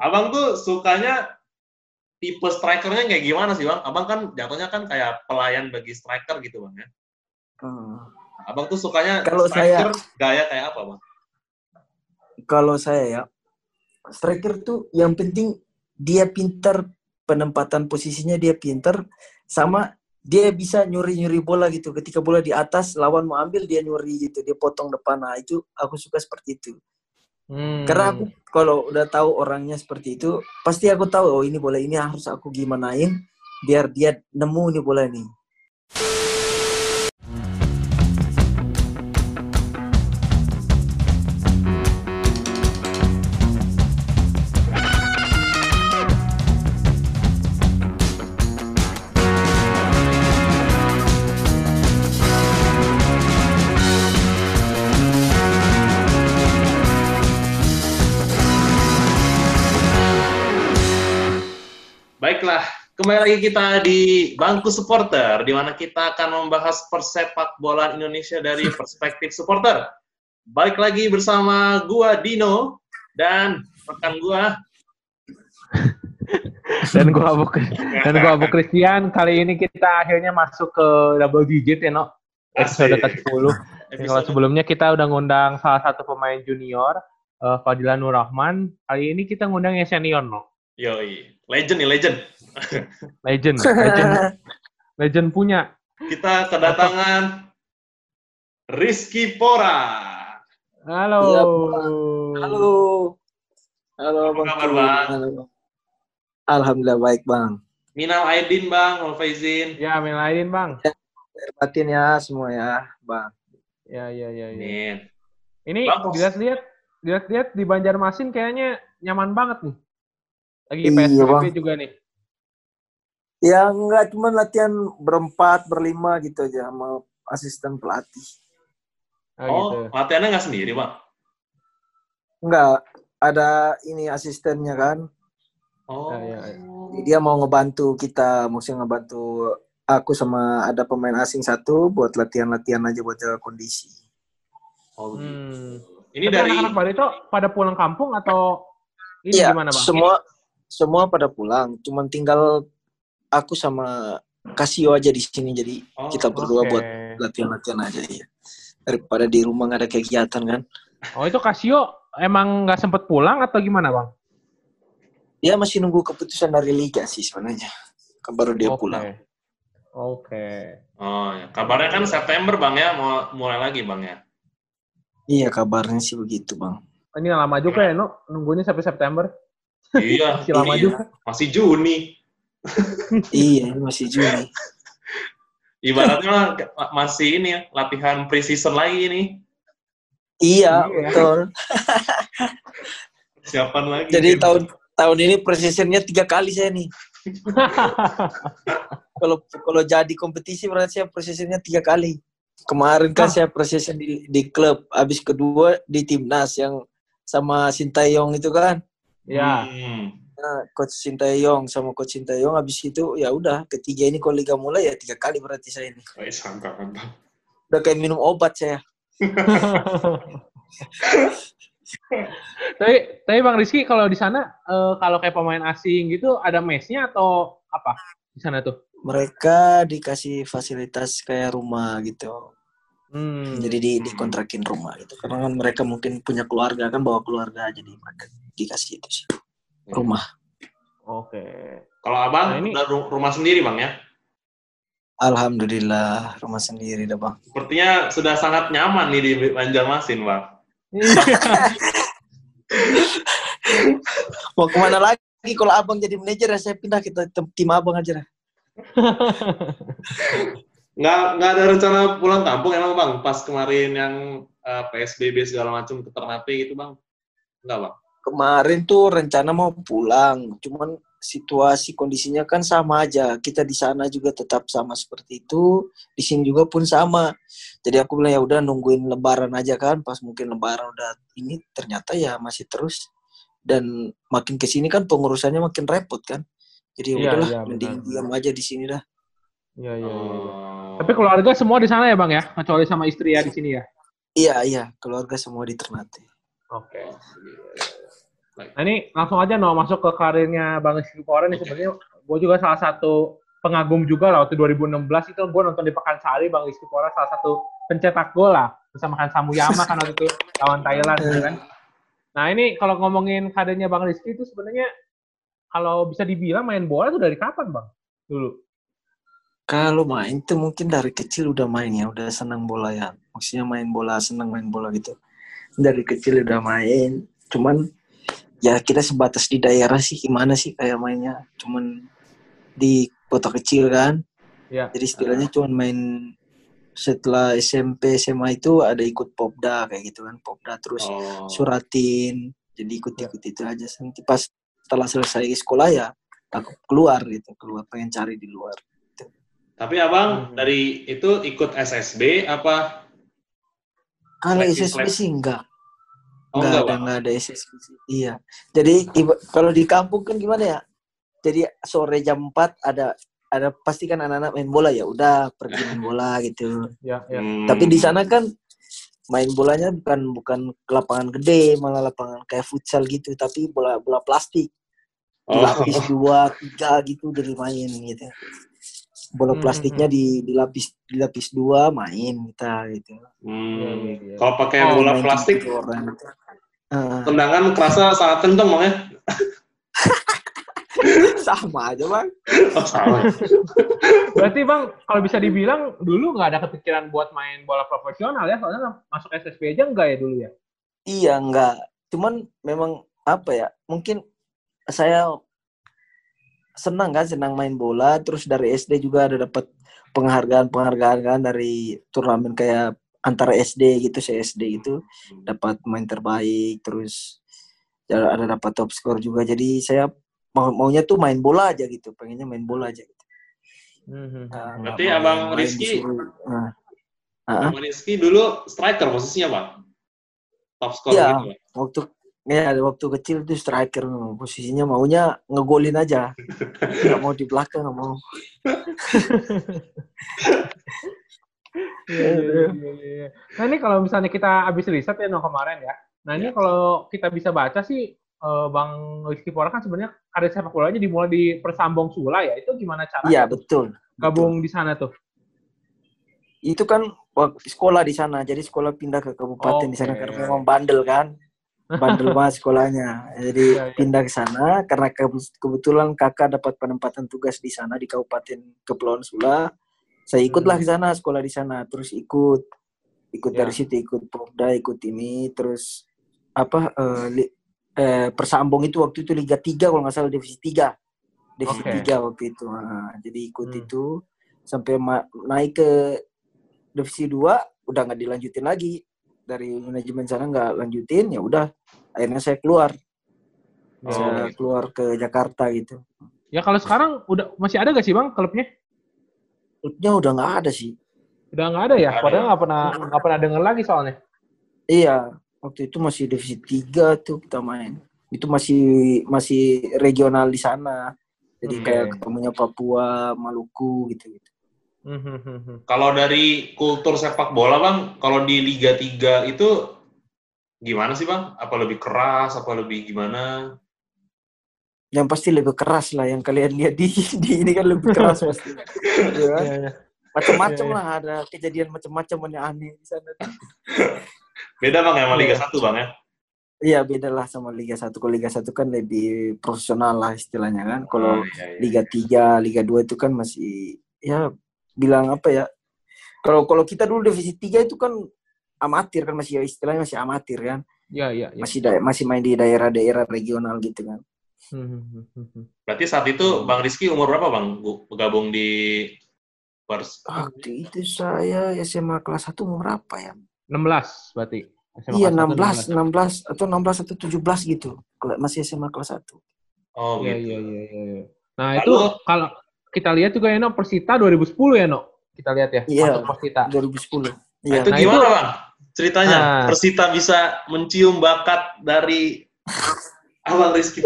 abang tuh sukanya tipe strikernya kayak gimana sih bang? Abang kan jatuhnya kan kayak pelayan bagi striker gitu bang ya. Hmm. Abang tuh sukanya Kalau striker gaya kayak apa bang? Kalau saya ya, striker tuh yang penting dia pintar penempatan posisinya dia pintar sama dia bisa nyuri-nyuri bola gitu. Ketika bola di atas, lawan mau ambil dia nyuri gitu, dia potong depan. Nah itu aku suka seperti itu. Hmm. Karena aku kalau udah tahu orangnya seperti itu, pasti aku tahu oh ini bola ini harus aku gimanain biar dia nemu nih bola ini. Kembali lagi kita di bangku supporter, di mana kita akan membahas persepak bola Indonesia dari perspektif supporter. Balik lagi bersama gua Dino dan rekan gua. dan gua Abu dan gua Abu Christian kali ini kita akhirnya masuk ke double digit ya no episode Asik. ke 10 kalau sebelumnya kita udah ngundang salah satu pemain junior uh, Fadila Nur Rahman kali ini kita ngundang yang senior no Yoi, legend nih legend. Legend legend legend punya Kita kedatangan Rizky Pora. halo Iya, Halo. Halo Apa Bang. kabar. Bang? Halo. Alhamdulillah baik Bang. Minal Aidin Bang, Wal Faizin. ya main lain bang Batin ya semua ya Bang. ya ya ya, ya. Amin. ini Bagus. dilihat-lihat dilihat-lihat di Banjarmasin kayaknya nyaman banget nih lagi Iya, PSBB Bang. juga nih Ya enggak cuma latihan berempat, berlima gitu aja sama asisten pelatih. Ah, Oh, gitu. latihannya nggak sendiri, Bang? Enggak, ada ini asistennya kan. Oh. Ya, ya, ya. Dia mau ngebantu kita, maksudnya ngebantu aku sama ada pemain asing satu buat latihan-latihan aja buat jaga kondisi. Oh, gitu. Hmm. Ini Tapi dari anak-anak Barito pada pulang kampung atau ini Iya, gimana bang? semua semua pada pulang, cuman tinggal aku sama Kasio aja di sini jadi Oh, kita berdua Oke. buat latihan-latihan aja ya. Daripada di rumah nggak ada kegiatan kan. Oh itu Casio emang nggak sempet pulang atau gimana bang? Dia masih nunggu keputusan dari liga sih sebenarnya. Kan baru dia Oke. pulang. Oke. Oh, ya. Kabarnya kan September, Bang ya, mau mulai lagi, Bang ya. Iya kabarnya sih begitu bang. Ini lama juga ya, No? Nunggunya sampai September. Iya, Masih lama iya. juga. Masih Juni. Iya ini masih Juni. Ibaratnya masih ini ya, latihan pre-season lagi nih. Iya Iya. betul. Siapan lagi. Jadi Gitu. tahun tahun ini precisionnya tiga kali saya nih. Kalau kalau jadi kompetisi berarti saya precisionnya tiga kali. Kemarin kan Ah. saya precision di, di klub, habis kedua di timnas yang sama Sintayong itu kan. ya. Hmm. Nah, coach Sintayong sama coach Sintayong habis itu ya udah ketiga ini kalau liga mulai ya tiga kali berarti saya ini. Wih, mantap, mantap. Udah kayak minum obat saya. tapi tapi Bang Rizky kalau di sana eh, kalau kayak pemain asing gitu ada mesnya atau apa di sana tuh? Mereka dikasih fasilitas kayak rumah gitu. Hmm. Jadi di dikontrakin rumah gitu. Karena kan mereka mungkin punya keluarga kan bawa keluarga jadi mereka dikasih itu sih. Rumah. Oke. Kalau Abang Nah, ini- udah ru- rumah sendiri, Bang ya. Alhamdulillah rumah sendiri dah bang. Sepertinya sudah sangat nyaman nih di Banjarmasin, Bang. Mau ke mana lagi? Kalau abang jadi manajer ya saya pindah kita tim abang aja dah. Nggak, nggak ada rencana pulang kampung emang, Bang? Pas kemarin yang eh, PSBB segala macam ke Ternate gitu, Bang? Nggak, Bang? Kemarin tuh rencana mau pulang, cuman situasi kondisinya kan sama aja. Kita di sana juga tetap sama seperti itu, di sini juga pun sama. Jadi aku bilang ya udah nungguin lebaran aja kan, pas mungkin lebaran udah ini ternyata ya masih terus. Dan makin ke sini kan pengurusannya makin repot kan. Jadi ya Iya, udahlah, iya, mending benar, diam aja di sini dah. Iya, iya. Oh. Tapi keluarga semua di sana ya, Bang ya? Kecuali sama istri ya di sini ya? Iya, iya, keluarga semua di Ternate. Oke. Nah ini langsung aja no masuk ke karirnya Bang Rizky Poren nih sebenarnya gue juga salah satu pengagum juga lah waktu 2016 itu gue nonton di Pekansari Bang Rizky Poren salah satu pencetak gol lah bersama kan Samuyama kan waktu itu lawan Thailand gitu kan. Nah ini kalau ngomongin karirnya Bang Rizky itu sebenarnya kalau bisa dibilang main bola itu dari kapan Bang? Dulu. Kalau main tuh mungkin dari kecil udah main ya, udah senang bola ya. Maksudnya main bola, senang main bola gitu. Dari kecil udah main. Cuman ya kita sebatas di daerah sih gimana sih kayak mainnya cuman di kota kecil kan ya. jadi istilahnya cuman main setelah SMP SMA itu ada ikut popda kayak gitu kan popda terus Oh. suratin jadi ikut-ikut itu aja nanti pas setelah selesai sekolah ya aku keluar gitu keluar pengen cari di luar Tapi abang Hmm. dari itu ikut SSB apa? kalau SSB sih enggak Oh enggak enggak ada bang. enggak ada SSB sih. iya jadi kalau di kampung kan gimana ya jadi sore jam 4 ada ada pasti kan anak-anak main bola ya udah pergi main bola gitu Ya, ya. Hmm. tapi di sana kan main bolanya bukan bukan ke lapangan gede malah lapangan kayak futsal gitu tapi bola bola plastik Oh. dilapis dua tiga gitu jadi main gitu bola Hmm, plastiknya di dilapis dilapis dua main kita gitu Hmm. Iya, iya, iya. Kalau pakai Oh, bola plastik, tujuh orang. Ah, tendangan kerasa sangat kenceng bang ya? sama aja bang Oh, salah. Berarti Bang, kalau bisa dibilang dulu nggak ada kepikiran buat main bola profesional ya, soalnya masuk SSB aja enggak ya dulu ya? iya enggak cuman memang apa ya mungkin saya senang kan senang main bola terus dari SD juga ada dapat penghargaan penghargaan kan dari turnamen kayak antara SD gitu saya SD itu dapat main terbaik terus ya ada dapat top skor juga jadi saya mau maunya tuh main bola aja gitu pengennya main bola aja gitu. Hmm, Nah, Berarti nggak mau Abang Rizky- nah. Ah, Bang Rizky dulu striker posisinya bang? Top scorer Iya. gitu waktu ya waktu kecil tuh striker posisinya maunya ngegolin aja nggak mau di belakang nggak mau Iya, iya, iya, iya. Nah ini kalau misalnya kita habis riset ya no kemarin ya. Nah ini kalau kita bisa baca sih eh, Bang Rizky Pora kan sebenarnya karir sepak bolanya dimulai di Persambong Sula ya. Itu gimana cara iya betul gabung di sana tuh? itu kan sekolah di sana jadi sekolah pindah ke kabupaten di sana karena memang bandel kan bandel banget sekolahnya jadi Iya, iya. pindah ke sana karena ke- kebetulan kakak dapat penempatan tugas di sana di kabupaten Kepulauan Sula saya ikutlah Hmm. ke sana sekolah di sana terus ikut ikut Ya. dari situ ikut Popda ikut ini terus apa eh, li- eh, Persambong itu waktu itu Liga 3 kalau nggak salah divisi 3 divisi Oke. 3 waktu itu Nah, jadi ikut Hmm. itu sampai naik ke divisi 2 udah nggak dilanjutin lagi dari manajemen sana nggak lanjutin ya udah akhirnya saya keluar Oh, saya gitu. keluar ke Jakarta gitu Ya kalau sekarang udah masih ada gak sih Bang klubnya? Klubnya udah nggak ada sih Udah nggak ada ya? Ada. Padahal nggak pernah nggak pernah denger lagi soalnya. iya waktu itu masih divisi 3 tuh kita main itu masih masih regional di sana jadi Oke. kayak ketemunya Papua Maluku gitu gitu Hmm, hmm, hmm, hmm. Kalau dari kultur sepak bola bang, kalau di Liga 3 itu gimana sih bang? Apa lebih keras? Apa lebih gimana? Yang pasti lebih keras lah yang kalian lihat di, di ini kan lebih keras pasti Iya kan? Iya, iya. macam-macam Iya, iya. lah ada kejadian macam-macam yang aneh di sana Beda bang sama Liga Iya. 1 bang ya? Iya beda lah sama Liga 1. Kalau Liga 1 kan lebih profesional lah istilahnya kan. Kalau Oh, iya, iya. Liga 3, Liga 2 itu kan masih ya bilang apa ya? Kalau kalau kita dulu divisi 3 itu kan amatir kan masih istilahnya masih amatir kan. Iya, iya, iya. Masih da- masih main di daerah-daerah regional gitu kan. Hmm, hmm, hmm. Berarti saat itu Bang Rizky umur berapa bang? Bu- Bergabung di Pers. Waktu itu saya SMA kelas 1 umur berapa ya? 16 berarti. SMA iya kelas 16, satu, 16 atau 16 atau 17 gitu. Masih SMA kelas 1. Oh Iya, gitu. iya, iya, iya. iya. Nah, Lalu- itu kalau kita lihat juga ya, No, Persita 2010 ya, No? Kita lihat ya, Iya. masuk Persita. 2010. Nah, Iya. itu Nah, gimana itu- bang? Ceritanya Nah. Persita bisa mencium bakat dari Abang Rizky.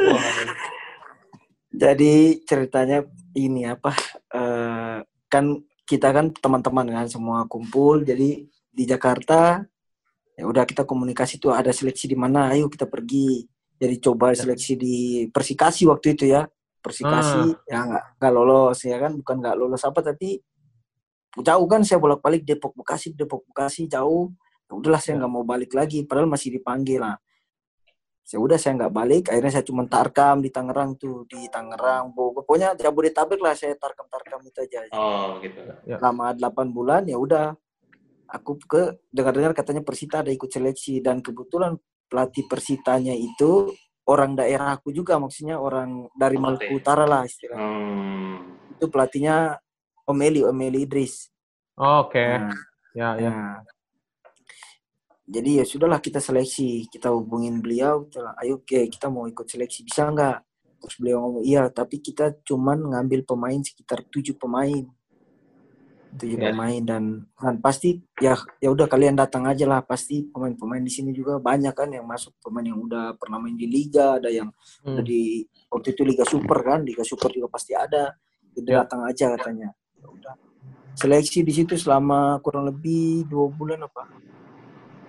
Jadi ceritanya ini apa? eh, kan kita kan teman-teman kan semua kumpul. Jadi di Jakarta ya udah kita komunikasi tuh ada seleksi di mana, ayo kita pergi. Jadi coba seleksi di Persikasi waktu itu ya. Persikasi ya nggak nggak lolos ya kan, bukan nggak lolos apa tapi jauh kan saya bolak-balik Depok Bekasi Depok Bekasi jauh. Ya udahlah saya nggak mau balik lagi, padahal masih dipanggil lah. Ya udah saya nggak balik, akhirnya saya cuma tarkam di Tangerang tuh di Tangerang, pokoknya Jabodetabek lah saya tarkam-tarkam itu aja. Oh gitu. Ya. Lama 8 bulan ya udah aku ke dengar-dengar katanya Persita ada ikut seleksi dan kebetulan pelatih Persitanya itu orang daerahku juga maksudnya orang dari Oh, Maluku. Utara lah istilahnya. Hmm. Itu pelatihnya Omeli Omeli Idris. Oke. Nah, Ya, ya. nah. Jadi ya sudahlah kita seleksi, kita hubungin beliau, kita bilang, ayo oke kita mau ikut seleksi bisa nggak? Terus beliau ngomong iya, tapi kita cuman ngambil pemain sekitar tujuh pemain, tujuh Ya. pemain dan dan pasti ya ya udah kalian datang aja lah pasti pemain-pemain di sini juga banyak kan yang masuk pemain yang udah pernah main di liga, ada yang Hmm. udah di waktu itu liga super kan, liga super juga pasti ada, jadi Ya. datang aja katanya. Ya udah seleksi di situ selama kurang lebih dua bulan apa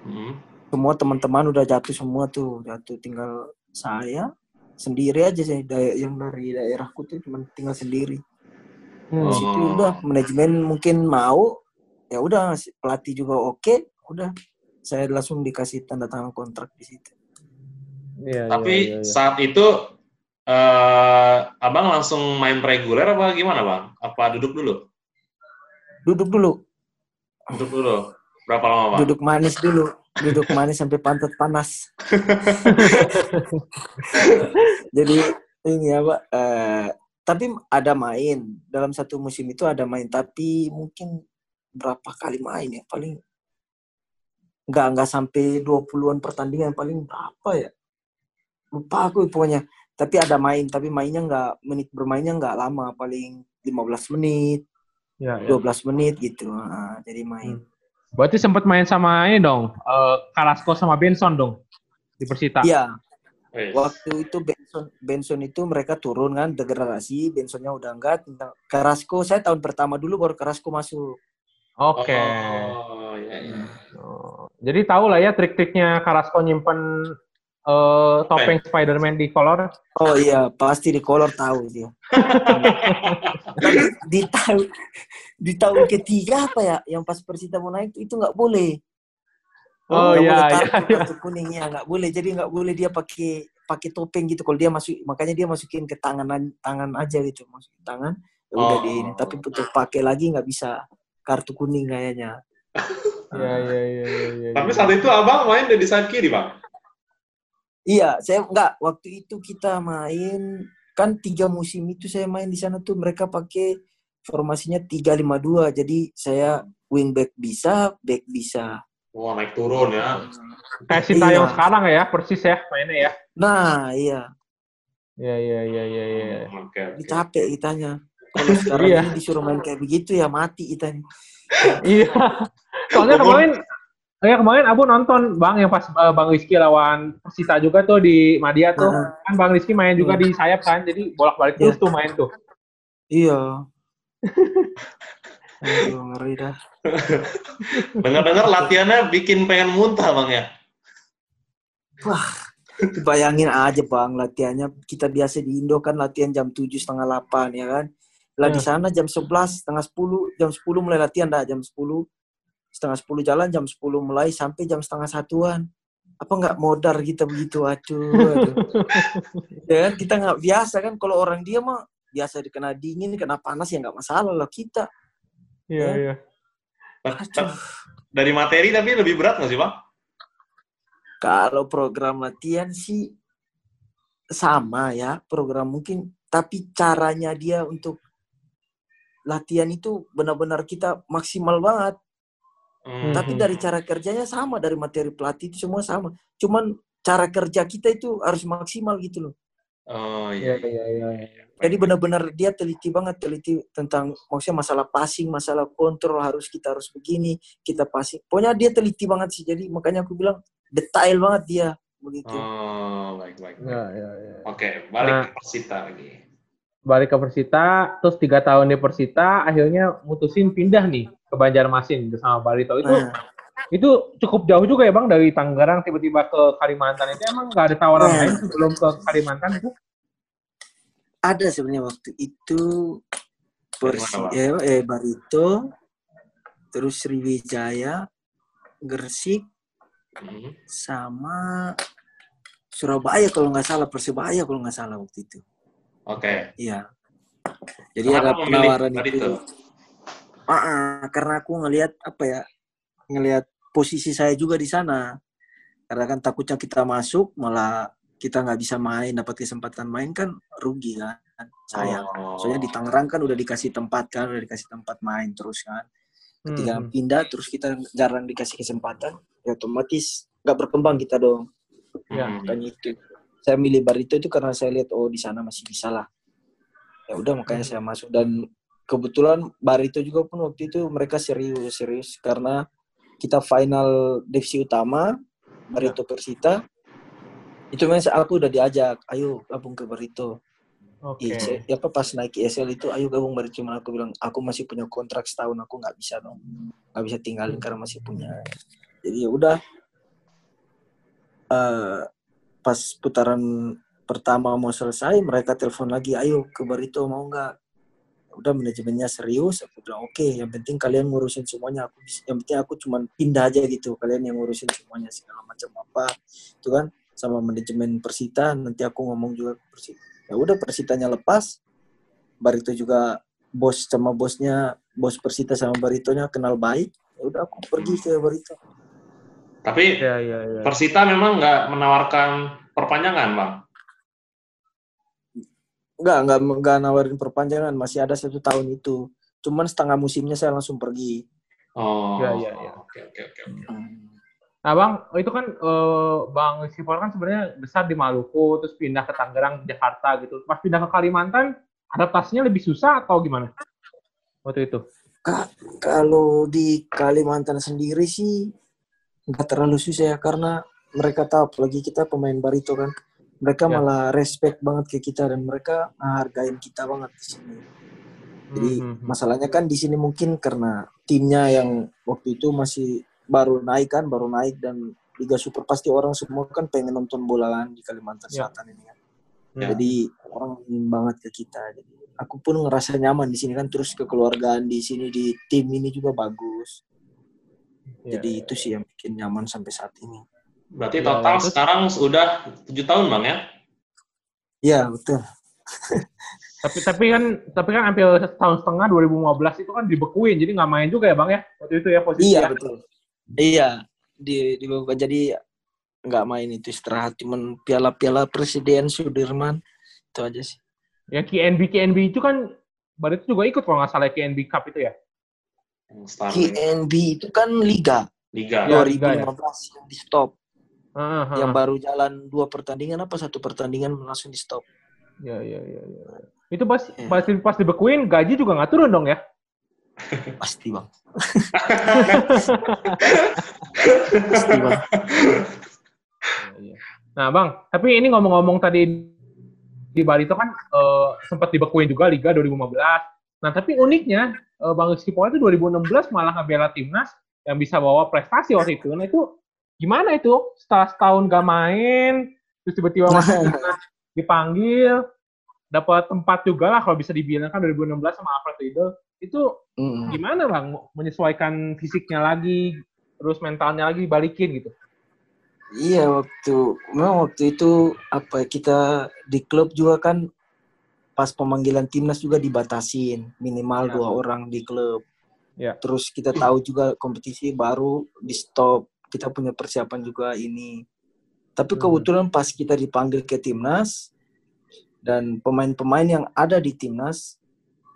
Hmm. semua teman-teman udah jatuh semua tuh jatuh tinggal saya sendiri aja sih yang dari daerahku tuh cuma tinggal sendiri Hmm. di situ udah manajemen mungkin mau ya udah pelatih juga oke udah saya langsung dikasih tanda tangan kontrak di situ Iya, Tapi iya, iya, iya. saat itu eh abang langsung main reguler apa gimana bang? Apa duduk dulu? duduk dulu Duduk dulu. Berapa lama bang? duduk manis dulu. Duduk manis sampai pantat panas. Jadi ini apa eh, tapi ada main. Dalam satu musim itu ada main. Tapi mungkin berapa kali main ya? Paling nggak nggak sampai 20-an pertandingan. Paling berapa ya? Lupa aku pokoknya. Tapi ada main. Tapi mainnya nggak menit bermainnya nggak lama. Paling 15 menit iya. 12 menit gitu. Ah, jadi main Berarti sempat main sama ini dong, eh, Carrasco sama Benson dong di Persita. iya Wih. waktu itu Benson Benson itu mereka turun kan degradasi Bensonnya udah enggak tinggal Carrasco saya tahun pertama dulu baru Carrasco masuk Oke. Oh, iya, iya. Jadi tahu lah ya trik-triknya Carrasco nyimpen eh, topeng Spider-Man di kolor. oh iya pasti di kolor tahu dia tapi di tahun di tahun ketiga apa ya yang pas Persita mau naik itu nggak boleh Oh iya, boleh iya, kartu, iya. kartu kuningnya nggak boleh jadi nggak boleh dia pakai pakai topeng gitu kalau dia masuk makanya dia masukin ke tangan tangan aja gitu masukin tangan ya udah Oh. di ini tapi untuk pakai lagi nggak bisa kartu kuning kayaknya Iya, iya, iya, iya, iya. Tapi saat itu abang main di sayap kiri bang? Iya, saya enggak. Waktu itu kita main kan tiga musim itu saya main di sana tuh mereka pakai formasinya 352. Jadi saya wingback bisa, back bisa. Wah naik turun ya. Kayak Sintayong Iya. sekarang ya, persis ya mainnya ya. Nah, iya. Iya, iya, iya, iya, iya. Hmm, Oke. Ini oke. capek kitanya. Kalau sekarang Iya. ini disuruh main kayak begitu ya mati kita nih. Iya. Soalnya kemarin Ya kemarin Abu nonton Bang yang pas eh, Bang Rizky lawan Persita juga tuh di Madia tuh. Heeh. Kan Bang Rizky main juga di sayap kan. Jadi bolak-balik terus Iya. tuh main tuh. Iya. Aduh, ngeri dah. Dengar-dengar latihannya bikin pengen muntah bang ya. Bayangin aja bang latihannya kita biasa di Indo kan latihan jam tujuh setengah delapan ya kan. Lah di Ya. sana jam 11 setengah 10 jam 10 mulai latihan dah jam 10 setengah 10 jalan jam 10 mulai sampai jam setengah satuan. Apa nggak modar kita begitu aduh, aduh. ya kan kita nggak biasa kan kalau orang dia mah biasa dikena dingin kena panas ya nggak masalah lah kita. Iya, Ya. iya. Aduh. Dari materi tapi lebih berat nggak sih bang? Kalau program latihan sih sama ya, program mungkin tapi caranya dia untuk latihan itu benar-benar kita maksimal banget. Hmm. Tapi dari cara kerjanya sama, dari materi pelatih itu semua sama. Cuman cara kerja kita itu harus maksimal gitu loh. Oh Iya, iya. iya, iya. iya. Jadi benar-benar dia teliti banget, teliti tentang maksudnya masalah passing, masalah kontrol harus kita harus begini, kita passing. Pokoknya dia teliti banget sih. Jadi makanya aku bilang detail banget dia begitu. Oh baik baik. baik. Iya, iya, iya. Oke balik Nah. ke Persita lagi. Balik ke Persita, terus tiga tahun di Persita, akhirnya mutusin pindah nih ke Banjarmasin bersama Barito. Itu Nah, Itu cukup jauh juga ya bang dari Tangerang tiba-tiba ke Kalimantan itu emang nggak ada tawaran Nah. lain sebelum ke Kalimantan itu? Ada sebenarnya waktu itu Persi mana, eh, eh, Barito, terus Sriwijaya, Gresik, Hmm. sama Surabaya kalau nggak salah, Persebaya kalau nggak salah waktu itu. Oke. Iya. Jadi Kenapa ada penawaran Barito? itu. Ah, ah, karena aku ngelihat apa ya, ngelihat posisi saya juga di sana. Karena kan takutnya kita masuk malah kita nggak bisa main, dapat kesempatan main kan rugi kan, sayang. Oh. Soalnya di Tangerang kan udah dikasih tempat kan, udah dikasih tempat main terus kan. Ketika Hmm. pindah terus kita jarang dikasih kesempatan, ya otomatis nggak berkembang kita dong. Ya. Hmm. Makanya itu. Saya milih Barito itu karena saya lihat oh di sana masih bisa lah. Ya udah makanya saya masuk dan kebetulan Barito juga pun waktu itu mereka serius serius. Karena kita final divisi utama Barito Persita. Itu memang aku udah diajak ayo gabung ke Barito. Oke. Iya, saya- ya apa pas naik ESL itu ayo gabung Barito. Cuman aku bilang aku masih punya kontrak setahun aku nggak bisa dong. Nggak bisa tinggalin karena masih punya. Jadi ya udah. Eh, pas putaran pertama mau selesai mereka telepon lagi ayo ke Barito mau nggak udah manajemennya serius aku bilang oke yang penting kalian ngurusin semuanya aku yang penting aku cuman pindah aja gitu kalian yang ngurusin semuanya segala macam apa itu kan sama manajemen Persita nanti aku ngomong juga ke Persita ya udah Persitanya lepas Barito juga bos sama bosnya bos Persita sama Baritonya kenal baik ya udah aku pergi ke Barito Tapi Ya, ya, ya. Persita memang nggak menawarkan perpanjangan, Bang. Enggak, enggak, enggak nawarin perpanjangan, masih ada satu tahun itu. Cuman setengah musimnya saya langsung pergi. Oh. Ya, ya, ya. Oke, oke, oke. oke. Nah bang, itu kan eh, bang Sipor kan sebenarnya besar di Maluku, terus pindah ke Tangerang, Jakarta gitu. Pas pindah ke Kalimantan, adaptasinya lebih susah atau gimana? Waktu itu? Ka- kalau di Kalimantan sendiri sih nggak terlalu susah ya karena mereka tahu apalagi kita pemain barito kan mereka Ya. malah respect banget ke kita dan mereka menghargain kita banget di sini. Jadi Hmm, hmm, masalahnya kan di sini mungkin karena timnya yang waktu itu masih baru naik kan, baru naik dan Liga Super pasti orang semua kan pengen nonton bola kan di Kalimantan Ya. Selatan ini kan. Ya. Jadi orang ingin banget ke kita. Jadi aku pun ngerasa nyaman di sini kan terus kekeluargaan di sini di tim ini juga bagus. Ya, Jadi ya, itu sih yang bikin nyaman sampai saat ini. Berarti Ya, total terus- sekarang sudah tujuh tahun, Bang ya? Iya betul. Tapi tapi kan tapi kan hampir setahun setengah 2015 itu kan dibekuin, jadi nggak main juga ya bang ya waktu itu ya posisi Iya ya? betul. Iya di di jadi nggak main itu istirahat cuman piala-piala presiden Sudirman itu aja sih. Yang KNB KNB itu kan baru itu juga ikut kalau nggak salah KNB Cup itu ya? KNB itu kan liga Liga. Ya, 2015 liga ya. yang di stop. Ah, ah, Yang baru jalan dua pertandingan apa satu pertandingan langsung di stop. Ya, ya, ya, ya. Itu pas Iya. pas pas dibekuin gaji juga nggak turun dong ya? Pasti bang. Pasti bang. Nah, Bang, tapi ini ngomong-ngomong tadi di Barito kan eh, sempat dibekuin juga Liga 2015. Nah, tapi uniknya eh, Bang Rizky Pola itu 2016 malah ngebela timnas yang bisa bawa prestasi waktu itu. Nah, itu gimana itu? Setelah setahun gak main, terus tiba-tiba masuk dipanggil, dapat tempat juga lah kalau bisa dibilang kan 2016 sama Alfred Riedel. Itu Mm. gimana Bang menyesuaikan fisiknya lagi, terus mentalnya lagi balikin gitu? Iya waktu memang waktu itu apa ya, kita di klub juga kan pas pemanggilan timnas juga dibatasin minimal Ya. dua orang di klub. Ya. Terus kita tahu juga kompetisi baru di stop. Kita punya persiapan juga ini. Tapi Hmm. kebetulan pas kita dipanggil ke timnas dan pemain-pemain yang ada di timnas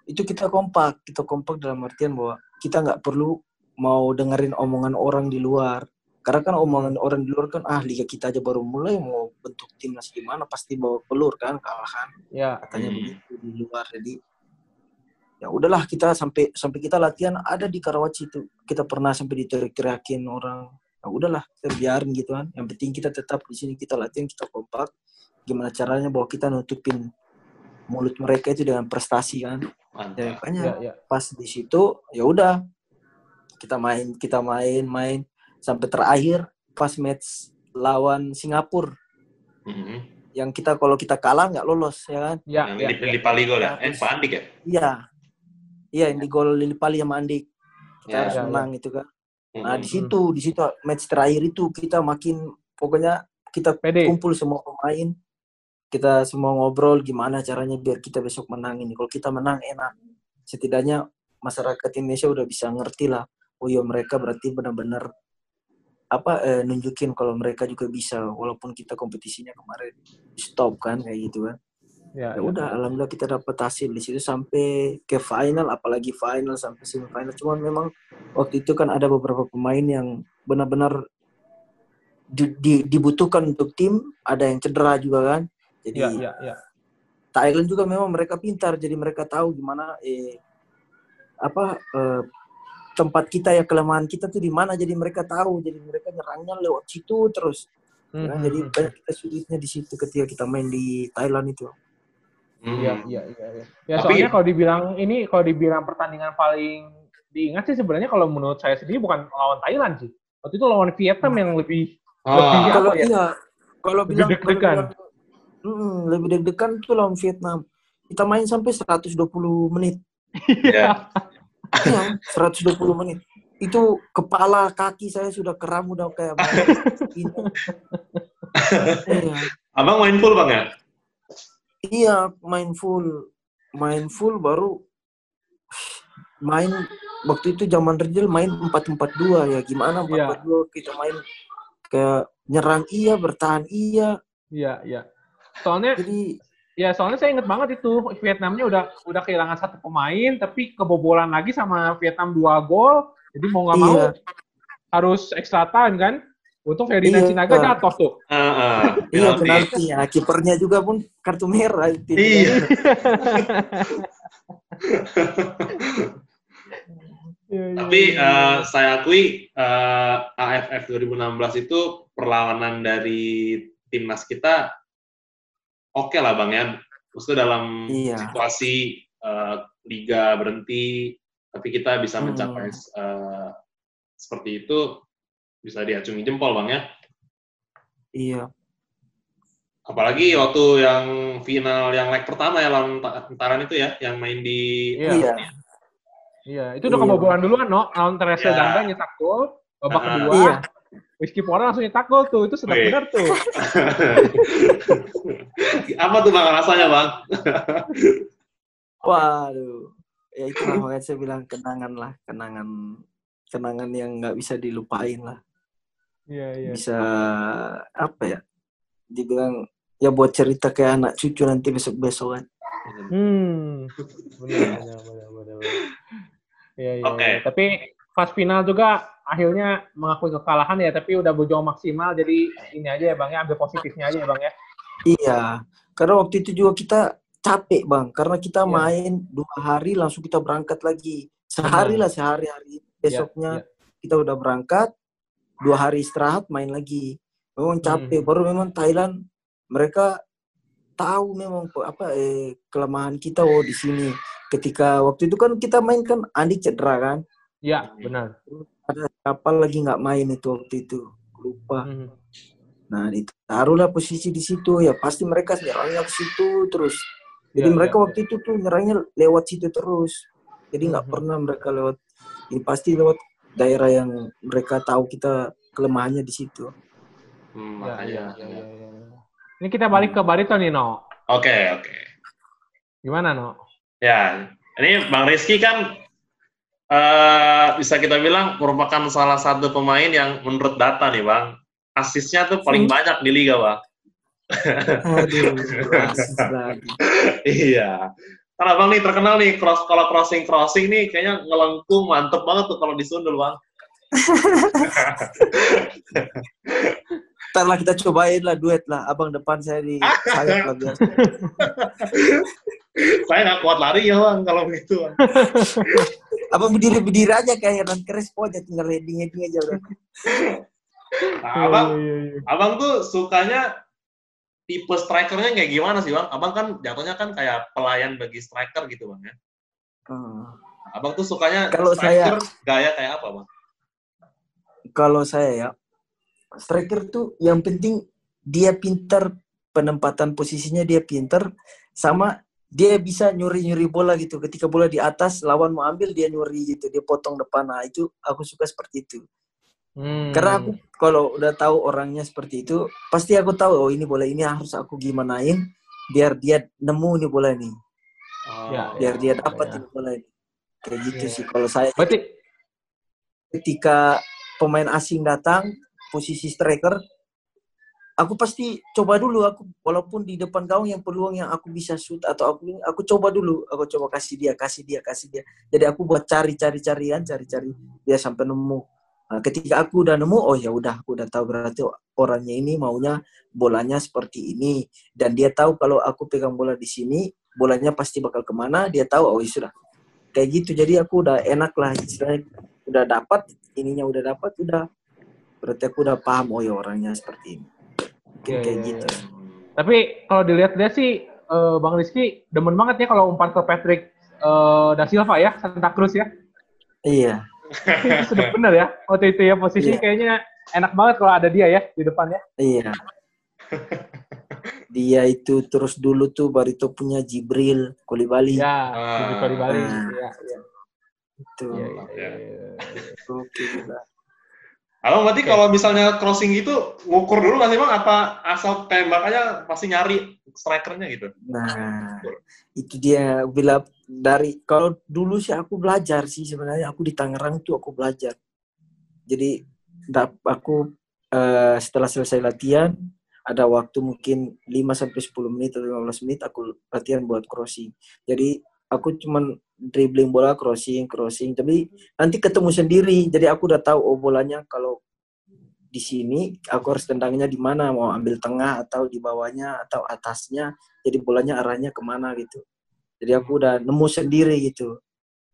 itu kita kompak. Kita kompak dalam artian bahwa kita nggak perlu mau dengerin omongan orang di luar. Karena kan omongan orang di luar kan ah liga kita aja baru mulai mau bentuk timnas gimana pasti bawa pelur kan kalah kan Ya, katanya Hmm. begitu di luar jadi ya udahlah kita sampai sampai kita latihan ada di Karawaci itu kita pernah sampai diteriak-teriakin orang ya udahlah kita biarin gitu kan yang penting kita tetap di sini kita latihan kita kompak gimana caranya bahwa kita nutupin mulut mereka itu dengan prestasi kan ya, Mantap. makanya ya, ya. pas di situ ya udah kita main kita main main sampai terakhir pas match lawan Singapura Mhm. yang kita kalau kita kalah nggak lolos ya kan Ya, Yang ya. di, di Pali gol ya? Ya, Eh, Pak Andik ya? iya iya yang di gol Lili Pali sama Andik kita Ya, harus ya, ya. menang itu kan nah di situ di situ match terakhir itu kita makin pokoknya kita Pede. kumpul semua pemain kita semua ngobrol gimana caranya biar kita besok menang ini. Kalau kita menang enak. Setidaknya masyarakat Indonesia udah bisa ngerti lah oh iya mereka berarti benar-benar apa eh, nunjukin kalau mereka juga bisa walaupun kita kompetisinya kemarin stop kan kayak gitu kan Ya, ya udah alhamdulillah kita dapat hasil di situ sampai ke final apalagi final sampai semifinal cuman memang waktu itu kan ada beberapa pemain yang benar-benar di- di- dibutuhkan untuk tim ada yang cedera juga kan jadi ya, ya, ya. Thailand juga memang mereka pintar jadi mereka tahu gimana eh apa eh, tempat kita ya kelemahan kita tuh di mana jadi mereka tahu jadi mereka nyerangnya lewat situ terus ya kan? Mhm. jadi banyak kita sulitnya di situ ketika kita main di Thailand itu. Iya, iya, iya. iya. Ya Tapi- soalnya kalau dibilang ini, kalau dibilang pertandingan paling diingat sih sebenarnya kalau menurut saya sendiri bukan lawan Thailand sih. Waktu itu lawan Vietnam yang lebih Oh, Lebih- kalau apa ya? iya kalau Lebih bilang deg-degan. kalau bilang, mm, lebih deg-degan tuh lawan Vietnam kita main sampai 120 menit ya. Iya, 120 menit itu kepala kaki saya sudah kram udah kayak iya Abang main full bang ya? Iya main full baru main waktu itu zaman Rizal main 4-4-2 ya gimana 4-4-2 kita main kayak nyerang iya bertahan iya Iya, iya. Soalnya jadi ya soalnya saya inget banget itu Vietnamnya udah udah kehilangan satu pemain tapi kebobolan lagi sama Vietnam dua gol. Jadi mau nggak mau Iya. harus extra time kan. Untung Ferdinand Iya. Sinaga jatuh tuh. Ah, ah, iya penalti. ya kipernya juga pun kartu merah itu Iya. Iya, iya, Tapi eh, saya akui eh, AFF 2016 itu perlawanan dari timnas kita oke lah bang ya. Maksudnya dalam Iya. situasi eh, liga berhenti, tapi kita bisa Hmm. mencapai eh, seperti itu bisa diacungi jempol bang ya. iya Apalagi waktu yang final yang leg pertama ya lawan Taran itu ya, yang main di Iya. iya Iya, itu udah Iya. kebobolan duluan, no. Lawan Teresa Iya. Ganda nyetak gol, babak Ah. kedua, iya Rizky Pora langsung nyetak gol tuh. Itu sedap Wih. benar tuh. Apa tuh bang rasanya bang? waduh ya itu lah makanya saya bilang kenangan lah kenangan kenangan yang nggak bisa dilupain lah Iya, iya. bisa apa ya dibilang ya buat cerita kayak anak cucu nanti besok besok kan Hmm. Benar, benar, benar. Iya, iya. Oke. iya. Tapi pas final juga akhirnya mengakui kekalahan ya, tapi udah berjuang maksimal. Jadi ini aja ya Bang ya, ambil positifnya aja ya Bang ya. iya karena waktu itu juga kita capek bang karena kita Iya. main dua hari langsung kita berangkat lagi sehari lah sehari hari besoknya Iya, kita udah berangkat dua hari istirahat main lagi. Memang capek Hmm. baru memang Thailand mereka tahu memang apa eh, kelemahan kita oh di sini. Ketika waktu itu kan kita main kan Andi cedera kan? Iya, benar. ada kapal lagi nggak main itu waktu itu lupa. Hmm. nah ditaruhlah posisi di situ. Ya pasti mereka nyerangnya ke situ terus. Jadi Iya, mereka iya, waktu itu tuh nyerangnya lewat situ terus. Jadi nggak Mhm. pernah mereka lewat. Ini pasti lewat daerah yang mereka tahu kita kelemahannya di situ Hmm, Iya, iya, makanya. iya, iya, iya. Ini kita balik ke Barito nih, No. Oke oke. Gimana, No? Ya, ini Bang Rizky kan eh bisa kita bilang merupakan salah satu pemain yang menurut data nih Bang, asisnya tuh paling Hmm. banyak di liga Bang. aduh iya. Karena Bang nih terkenal nih cross kalau crossing crossing nih kayaknya ngelengkung mantep banget tuh kalau disundul Bang. Ntar lah kita cobain lah duet lah abang depan saya di sayap lah biasa Saya nggak kuat lari ya Bang kalau begitu Bang. abang berdiri berdiri aja kayak Hernan Crespo aja tinggal heading heading aja udah Nah, abang, Iya, iya, iya. abang tuh sukanya tipe strikernya kayak gimana sih Bang? Abang kan jatuhnya kan kayak pelayan bagi striker gitu Bang ya. Hmm. Abang tuh sukanya Kalau striker gaya kayak apa Bang? kalau saya ya striker tuh yang penting dia pintar penempatan posisinya dia pintar sama dia bisa nyuri-nyuri bola gitu ketika bola di atas lawan mau ambil dia nyuri gitu dia potong depan nah itu aku suka seperti itu Hmm. karena aku kalau udah tahu orangnya seperti itu pasti aku tahu oh ini bola ini harus aku gimanain biar dia nemu nih bola ini Oh, Ya, biar dia ya, dapat ya. ini bola ini kayak gitu Iya. sih kalau saya Berarti ketika pemain asing datang posisi striker aku pasti coba dulu aku walaupun di depan gawang yang peluang yang aku bisa shoot atau aku aku coba dulu aku coba kasih dia kasih dia kasih dia jadi aku buat cari cari carian cari cari dia sampai nemu Nah, ketika aku udah nemu oh ya udah aku udah tahu berarti orangnya ini maunya bolanya seperti ini. Dan dia tahu kalau aku pegang bola di sini bolanya pasti bakal ke mana dia tahu oh ya sudah. Kayak gitu jadi aku udah enak lah istilahnya udah dapat ininya udah dapat udah. Berarti aku udah paham oh ya orangnya seperti ini. Mungkin Iya, kayak iya, gitu. iya. Tapi kalau dilihat-lihat sih eh, Bang Rizky demen banget ya kalau umpan ke Patrick eh, Da Silva ya, Santa Cruz ya. iya sudah benar ya. Waktu itu ya posisi Iya. kayaknya enak banget kalau ada dia ya di depan ya. iya dia itu terus dulu tuh Barito punya Jibril Kolibali Ya, Ah. di Victoria Bali. Ah. Iya, iya. itu Iya, iya, Iya. iya. oke gila. Abang berarti Oke. kalau misalnya crossing gitu ngukur dulu nggak sih bang? Apa asal tembak aja pasti nyari strikernya gitu? Nah, itu dia bila dari kalau dulu sih aku belajar sih sebenarnya aku di Tangerang tuh aku belajar. Jadi aku eh, setelah selesai latihan ada waktu mungkin 5 sampai 10 menit atau 15 menit aku latihan buat crossing. Jadi aku cuman dribbling bola crossing crossing tapi nanti ketemu sendiri. Jadi aku udah tahu oh bolanya kalau di sini aku harus tendangnya di mana mau ambil tengah atau di bawahnya atau atasnya jadi bolanya arahnya ke mana gitu jadi aku udah nemu sendiri gitu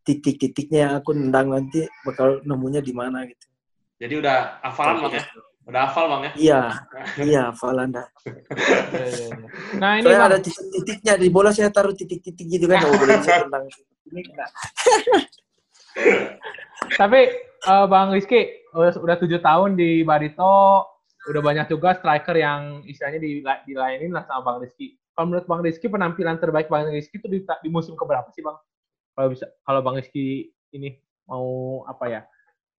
titik-titiknya yang aku nendang nanti bakal nemunya di mana gitu Jadi udah hafalan bang ya? Udah hafal bang ya? iya iya hafalan dah. Nah, ini Bang, ada titik-titiknya di bola saya taruh titik-titik gitu kan oh boleh saya tendang ini enggak tapi eh, Bang Rizky udah udah tujuh tahun di Barito, udah banyak juga striker yang istilahnya di, dilayanin lah sama Bang Rizky. Kalau menurut Bang Rizky penampilan terbaik Bang Rizky itu di, di musim keberapa sih Bang? Kalau bisa kalau Bang Rizky ini mau apa ya?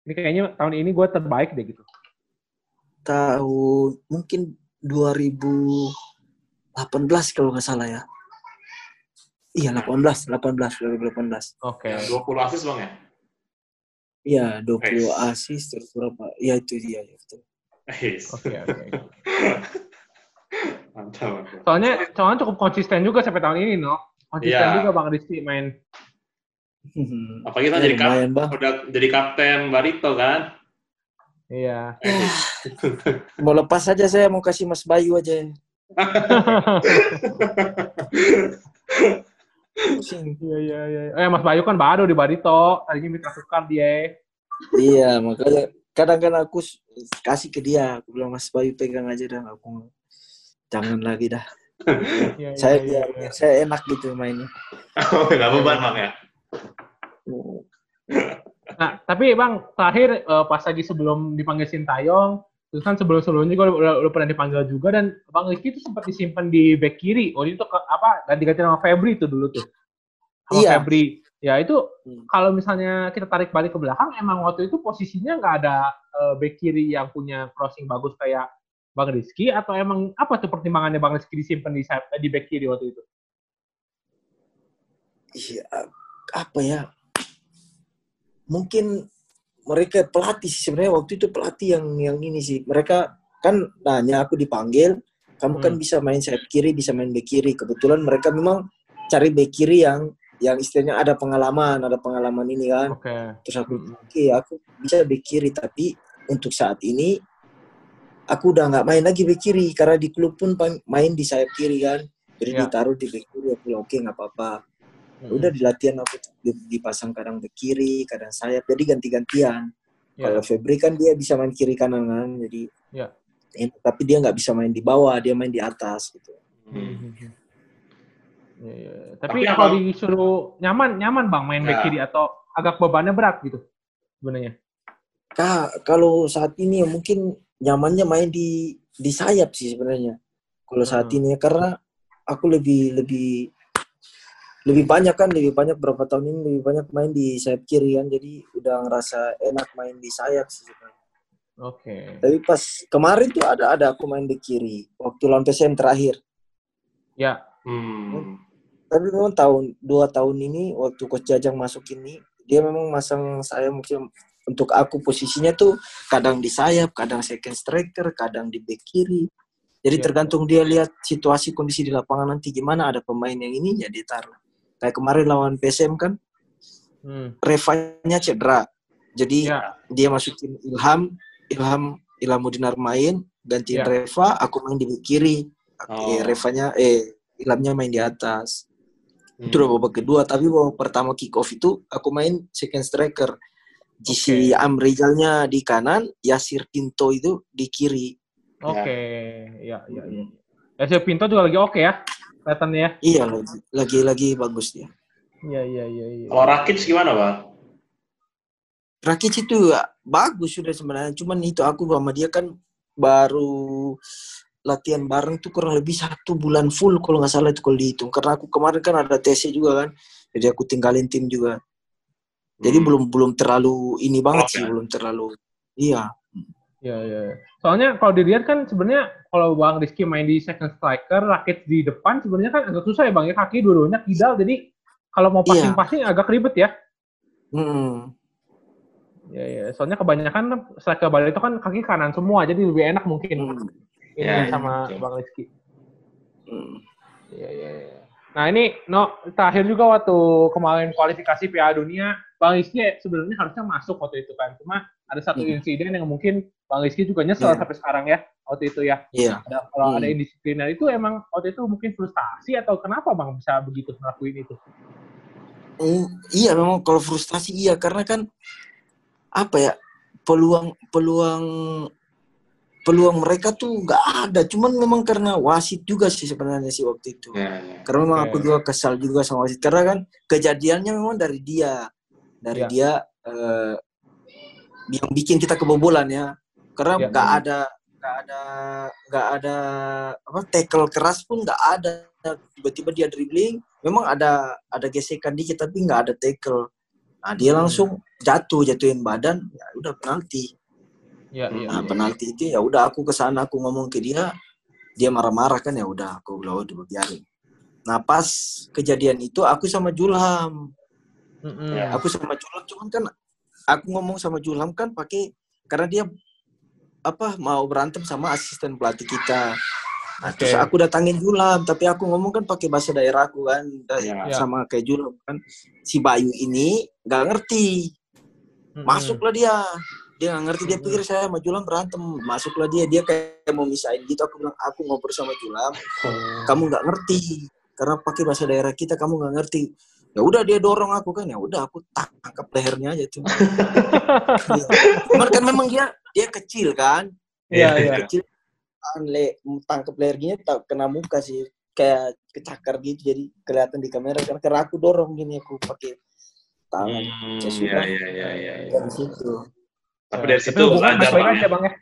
Ini kayaknya tahun ini gue terbaik deh gitu. tahun mungkin 2018 kalau nggak salah ya iya 18 18 2018 Oke. 20 asis bang ya? iya 20 Nice. asis terus berapa iya itu dia ya betul Yes. Oke, oke. Mantap, mantap. Soalnya soalnya cukup konsisten juga sampai tahun ini, no. Konsisten Iya. juga Bang Rizky main. Apalagi kita Ya, jadi kap lumayan bang udah jadi kapten Barito kan? Iya. mau lepas aja saya mau kasih Mas Bayu aja Iya iya iya. Eh Mas Bayu kan baru di Barito, tadinya mitra tukar dia. iya makanya kadang kan aku kasih ke dia aku bilang Mas Bayu pegang aja dah aku jangan lagi dah Iya, saya biar biar saya enak gitu mainnya Oh, nggak beban bang ya? Nah, tapi Bang, terakhir eh, pas lagi sebelum dipanggil Sintayong, terus kan sebelum-sebelumnya juga udah, udah pernah dipanggil juga dan Bang Rizky itu sempat disimpan di back kiri. Oh, itu ke, apa ganti-ganti sama Febri itu dulu tuh. Sama Iya. Febri. Ya itu Hmm. kalau misalnya kita tarik balik ke belakang, emang waktu itu posisinya nggak ada eh, back kiri yang punya crossing bagus kayak Bang Rizky atau emang apa tuh pertimbangannya Bang Rizky disimpan di di back kiri waktu itu? Iya, apa ya? Mungkin mereka pelatih sebenarnya waktu itu pelatih yang yang ini sih. Mereka kan nanya aku dipanggil, kamu kan Hmm. bisa main sayap kiri, bisa main bek kiri. Kebetulan mereka memang cari bek kiri yang yang istilahnya ada pengalaman, ada pengalaman ini kan. Oke. Terus aku, Hmm. oke, aku bisa bek kiri, tapi untuk saat ini aku udah nggak main lagi bek kiri karena di klub pun main di sayap kiri kan. Jadi Ya. ditaruh di bek kiri, aku oke nggak apa-apa. Hmm. udah di latihan aku di- dipasang kadang ke kiri kadang sayap jadi ganti-gantian Ya. kalau Febri kan dia bisa main kiri kanan kan jadi Ya. eh, tapi dia nggak bisa main di bawah dia main di atas gitu Hmm. Ya, ya. Tapi, Tapi kalau apa- disuruh nyaman, nyaman bang main back Ya. kiri atau agak bebannya berat gitu sebenarnya. Kak, kalau saat ini ya mungkin nyamannya main di di sayap sih sebenarnya. Kalau saat Hmm. ini karena aku lebih lebih lebih banyak kan lebih banyak berapa tahun ini lebih banyak main di sayap kiri kan jadi udah ngerasa enak main di sayap sih sebenarnya. Oke. Tapi pas kemarin tuh ada ada aku main di kiri waktu lawan PSM terakhir. Ya. Hmm. Tapi memang tahun dua tahun ini waktu coach Jajang masuk ini dia memang masang saya mungkin untuk aku posisinya tuh kadang di sayap, kadang second striker, kadang di back kiri. Jadi Iya. tergantung dia lihat situasi kondisi di lapangan nanti gimana ada pemain yang ini ya dia taruh. Kayak kemarin lawan PSM kan Hmm. Revanya cedera. Jadi Ya. dia masukin Ilham, Ilham Ilhamuddin main, gantiin Ya. Reva, aku main di back kiri. Oh. Eh, Revanya eh Ilhamnya main di atas. Hmm. Itu udah babak kedua, tapi babak pertama kick off itu aku main second striker. Si Amrizalnya di kanan, Yasir Pinto itu di kiri. Oke. Ya, ya, ya. Ya, si Pinto juga lagi oke ya. Kelihatannya ya. Iya lagi lagi lagi bagus dia. Iya, iya, iya, iya. Kalau Rakic gimana, Bang? Rakic itu ya, bagus sudah sebenarnya, cuman itu aku sama dia kan baru latihan bareng tuh kurang lebih satu bulan full kalau nggak salah itu kalau dihitung karena aku kemarin kan ada TC juga kan jadi aku tinggalin tim juga jadi Hmm. belum belum terlalu ini banget Oke. sih belum terlalu iya Iya, iya. iya. Soalnya kalau dilihat kan sebenarnya kalau Bang Rizky main di second striker, rakit di depan sebenarnya kan agak susah ya Bang ya. Kaki dua-duanya kidal, jadi kalau mau Iya. passing-passing agak ribet ya. Mm-mm. Iya, iya. Soalnya kebanyakan striker Bali itu kan kaki kanan semua, jadi lebih enak mungkin Mm. ini Ya, sama betul. Bang Rizky. Mm. Iya, iya, iya. Nah ini, no, terakhir juga waktu kemarin kualifikasi Piala Dunia, Bang Rizky sebenarnya harusnya masuk waktu itu kan. Cuma ada satu Hmm. insiden yang mungkin Bang Rizky juga nyesel Iya. sampai sekarang ya, waktu itu ya. iya Ada, kalau Hmm. ada indisipliner itu emang waktu itu mungkin frustasi atau kenapa Bang bisa begitu ngelakuin itu? Mm, iya memang kalau frustasi iya karena kan apa ya peluang peluang peluang mereka tuh nggak ada cuman memang karena wasit juga sih sebenarnya sih waktu itu Ya, ya. karena memang Oke. aku juga kesal juga sama wasit karena kan kejadiannya memang dari dia dari Ya. dia eh, yang bikin kita kebobolan ya karena Ya. nggak ada nggak ada nggak ada apa tackle keras pun nggak ada tiba-tiba dia dribbling memang ada ada gesekan dikit tapi nggak ada tackle nah dia Hmm. langsung jatuh jatuhin badan ya udah penalti Iya, iya. nah iya. penalti itu ya udah aku ke sana aku ngomong ke dia dia marah-marah kan ya udah aku bilang udah biarin nah pas kejadian itu aku sama Julham. Ya. aku sama Julham cuman kan aku ngomong sama Julham kan pakai karena dia apa mau berantem sama asisten pelatih kita nah, Oke. terus aku datangin Julham tapi aku ngomong kan pakai bahasa daerahku kan Da- Ya. Ya. sama kayak Julham kan si Bayu ini nggak ngerti masuklah dia dia nggak ngerti dia Hmm. pikir saya sama Julam berantem. Masuklah dia dia kayak mau misahin gitu. Aku bilang aku ngobrol sama Julam kamu nggak ngerti. Karena pakai bahasa daerah kita kamu nggak ngerti. Ya udah dia dorong aku kan. Ya udah aku tangkap lehernya aja tuh. Iya. cuman kan memang dia dia kecil kan. Iya, Iya, iya. kecil. Kan le tangkap lehernya tak kena muka sih. Kayak kecakar gitu jadi kelihatan di kamera. Karena, karena aku dorong gini aku pakai tangan. Hmm, Ya ya, ya, ya, ya, ya. dari situ Tapi dari situ hubungan belajar baik-baik Bang, aja ya. Bang ya?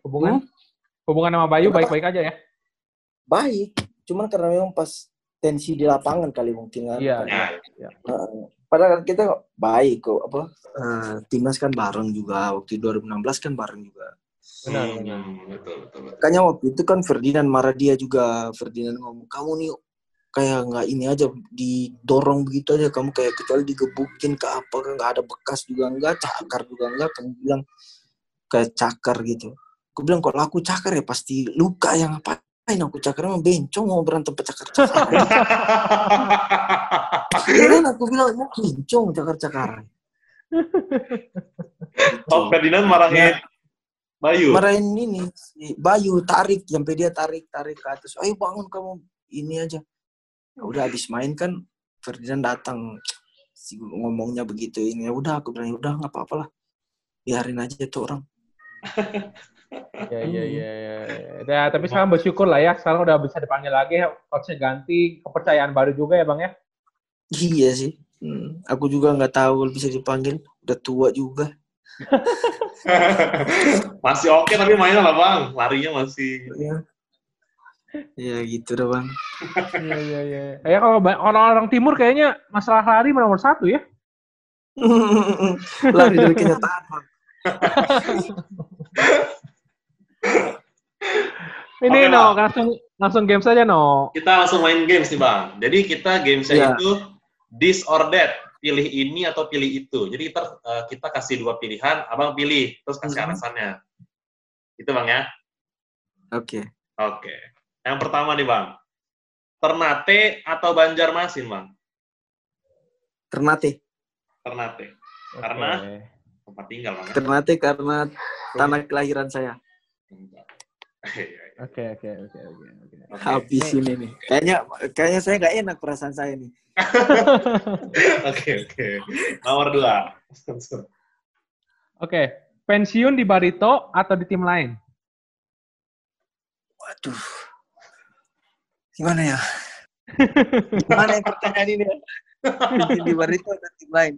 Hubungan? Hmm? Hubungan sama Bayu baik-baik aja ya? baik cuman karena memang pas tensi di lapangan kali mungkin kan Iya, Ya, Heeh. padahal kita baik kok apa eh, timnas kan bareng juga waktu 2016 kan bareng juga Benar, Hmm, benar. betul, betul, betul. makanya waktu itu kan Ferdinand marah dia juga Ferdinand ngomong kamu nih kayak nggak ini aja didorong begitu aja. Kamu kayak kecuali digebukin ke apa kan nggak ada bekas juga enggak cakar juga enggak kamu bilang kayak cakar gitu. Aku bilang kalau aku cakar ya pasti luka yang apa aku cakar? Emang bencong mau berantem pecakar cakar kan aku bilang mau bencong cakar cakaran Oh, Ferdinand marahin Bayu. marahin ini Bayu tarik sampai dia tarik tarik ke atas. Ayo bangun kamu ini aja ya udah habis main kan Ferdinand datang si ngomongnya begitu ini ya udah aku bilang "Ya udah nggak apa-apa lah biarin aja tuh orang Iya, iya, iya. iya. Ya, tapi sekarang bersyukur lah ya. Sekarang udah bisa dipanggil lagi. Coachnya ganti. Kepercayaan baru juga ya Bang ya? iya sih Hmm, aku juga nggak tahu kalau bisa dipanggil udah tua juga masih oke tapi mainnya lah bang, larinya masih. ya ya gitu dah bang Iya iya iya. Ya kalau orang-orang timur kayaknya masalah lari nomor satu ya. lari dari kenyataan bang Ini Oke, no, Bang. langsung langsung game saja no. Kita langsung main games nih bang. Jadi kita gamesnya Iya. itu this or that, pilih ini atau pilih itu. Jadi kita eh, kita kasih dua pilihan, abang pilih, terus kasih Mhm. alasannya. Itu bang ya. oke Oke. Yang pertama nih bang, Ternate atau Banjarmasin bang? Ternate Ternate. Oke. Karena? Tempat tinggal bang. Ternate karena tanah kelahiran saya Iya, iya. Oke oke oke oke habis ini nih kayaknya kayaknya saya nggak enak perasaan saya nih Oke oke. Nomor dua. Oke, pensiun di Barito atau di tim lain? waduh gimana ya gimana yang pertanyaan ini ya? Pensiun di Barito dan tim lain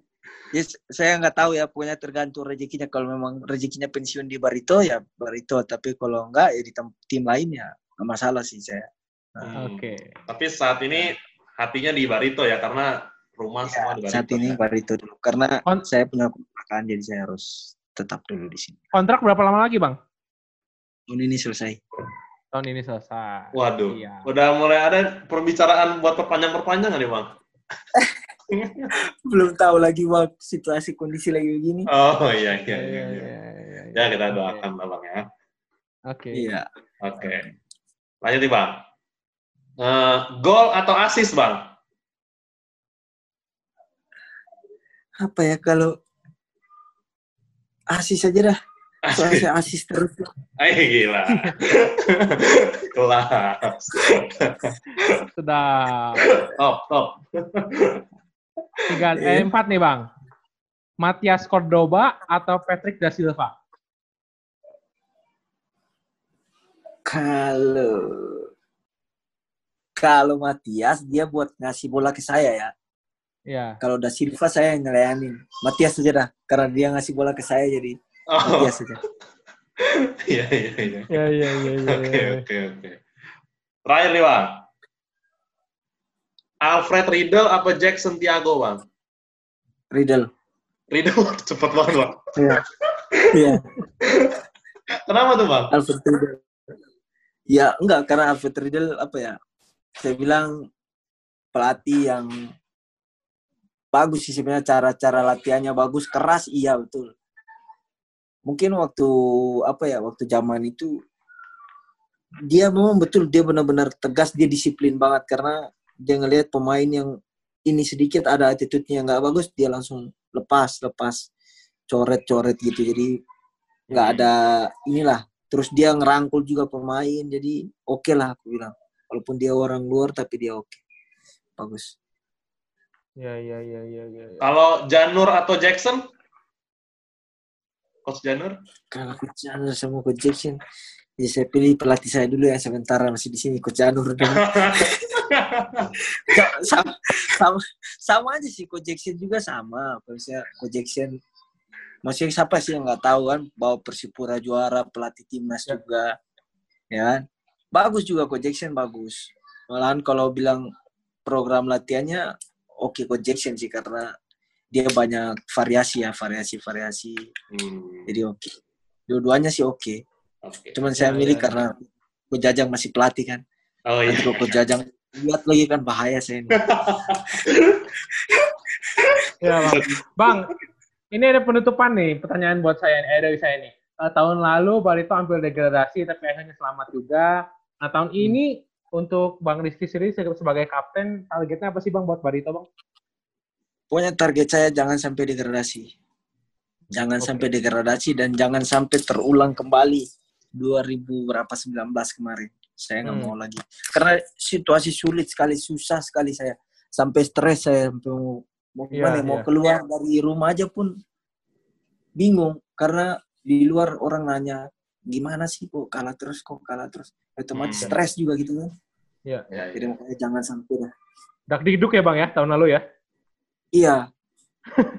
Yes, saya nggak tahu ya, pokoknya tergantung rezekinya. Kalau memang rezekinya pensiun di Barito ya Barito, tapi kalau enggak ya di tim lain ya nggak masalah sih saya. Hmm. Oke. Tapi saat ini hatinya di Barito ya karena rumah semua di Barito. Saat ini ya. Barito dulu, karena Kon- saya punya keponakan jadi saya harus tetap dulu di sini. Kontrak berapa lama lagi bang? Tahun ini selesai. Tahun ini selesai. Waduh, Iya. udah mulai ada perbicaraan buat perpanjang-perpanjangan nih bang. Belum tahu lagi waktu situasi kondisi lagi begini. Oh iya iya Iya iya. iya iya. iya. Ya kita doakan lah bang ya. Oke. Iya. Oke. Lanjut nih bang. Eh, gol atau asis bang? Apa ya kalau asis aja dah. Soalnya saya asis terus. Eh gila. Kelas. Sudah top top. tiga eh, Iya. empat nih bang. Matias Cordoba atau Patrick da Silva? Kalau kalau Matias dia buat ngasih bola ke saya ya. Ya. Kalau Da Silva saya yang ngelayanin. Matias aja dah. Karena dia ngasih bola ke saya jadi Oh Matias aja. iya iya iya. Ya ya ya ya. Oke oke oke. Terakhir nih bang. Alfred Riedel apa Jackson Tiago bang? Riddle. Riedel cepet banget bang. Iya. Iya. Kenapa tuh bang? Alfred Riddle. Ya enggak karena Alfred Riddle apa ya? Saya bilang pelatih yang bagus sih sebenarnya cara-cara latihannya bagus, keras iya betul. Mungkin waktu apa ya? Waktu zaman itu dia memang betul dia benar-benar tegas, dia disiplin banget karena dia ngelihat pemain yang ini sedikit ada attitude-nya nggak bagus, dia langsung lepas, lepas coret-coret gitu. Jadi nggak ada inilah terus dia ngerangkul juga pemain jadi oke lah aku bilang walaupun dia orang luar tapi dia oke bagus Ya ya ya ya ya. ya. Kalau Janur atau Jackson? Coach Janur? kalau coach Janur sama coach Jackson ya saya pilih pelatih saya dulu yang sementara masih di sini coach Janur sama, sama sama aja sih coach Jackson juga sama. Maksudnya coach Jackson maksudnya siapa sih yang nggak tahu kan bawa Persipura juara pelatih timnas Ya. juga ya kan? Bagus juga coach Jackson bagus. Malahan kalau bilang program latihannya oke coach Jackson sih karena dia banyak variasi ya variasi variasi Hmm, jadi oke dua-duanya sih oke oke. cuman saya Ya, milih ya. karena coach Jajang masih pelatih kan Oh iya. nanti kalau coach Jajang lihat lagi kan bahaya saya ini Ya bang. Bang, ini ada penutupan nih pertanyaan buat saya eh dari saya nih. Eh, tahun lalu Barito hampir degradasi tapi akhirnya selamat juga. Nah tahun ini untuk Bang Rizky sendiri sebagai kapten targetnya apa sih Bang buat Barito Bang? Pokoknya target saya jangan sampai degradasi jangan Oke. sampai degradasi dan jangan sampai terulang kembali 2000 berapa 19 kemarin saya nggak Hmm. mau lagi karena situasi sulit sekali susah sekali saya sampai stres saya sampai mau mau Iya, gimana ya, mau iya. keluar dari rumah aja pun bingung karena di luar orang nanya gimana sih kok kalah terus kok kalah terus otomatis Hmm. stres juga gitu kan Iya. Ya, jadi ya. makanya jangan sampai dah Dak diduk ya Bang ya tahun lalu ya? Iya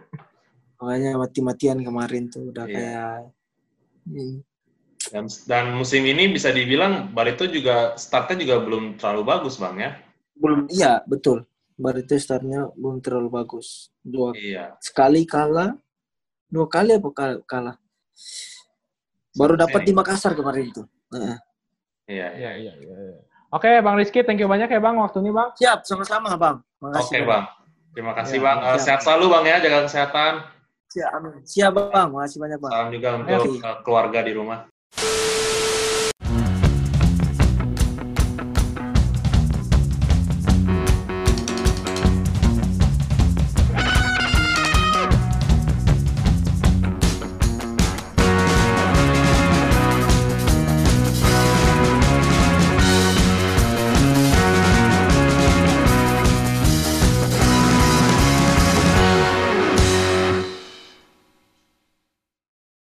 makanya mati-matian kemarin tuh udah Iya. kayak Hmm. Dan, dan musim ini bisa dibilang Barito juga startnya juga belum terlalu bagus bang ya. Belum, iya betul. Barito startnya belum terlalu bagus. Dua Iya. sekali kalah, dua kali apa kal- kalah? Baru dapat Seri. di Makassar kemarin itu. Heeh. Iya. iya. Iya, iya, iya. iya. Oke, Bang Rizky, thank you banyak ya Bang waktunya Bang. Siap, sama-sama bang. Makasih, Oke bang. Terima kasih Ya, bang. Siap. sehat selalu bang ya, jaga kesehatan. Siap, amin. Siap bang, makasih banyak bang. Salam juga untuk Oke. eh, keluarga di rumah.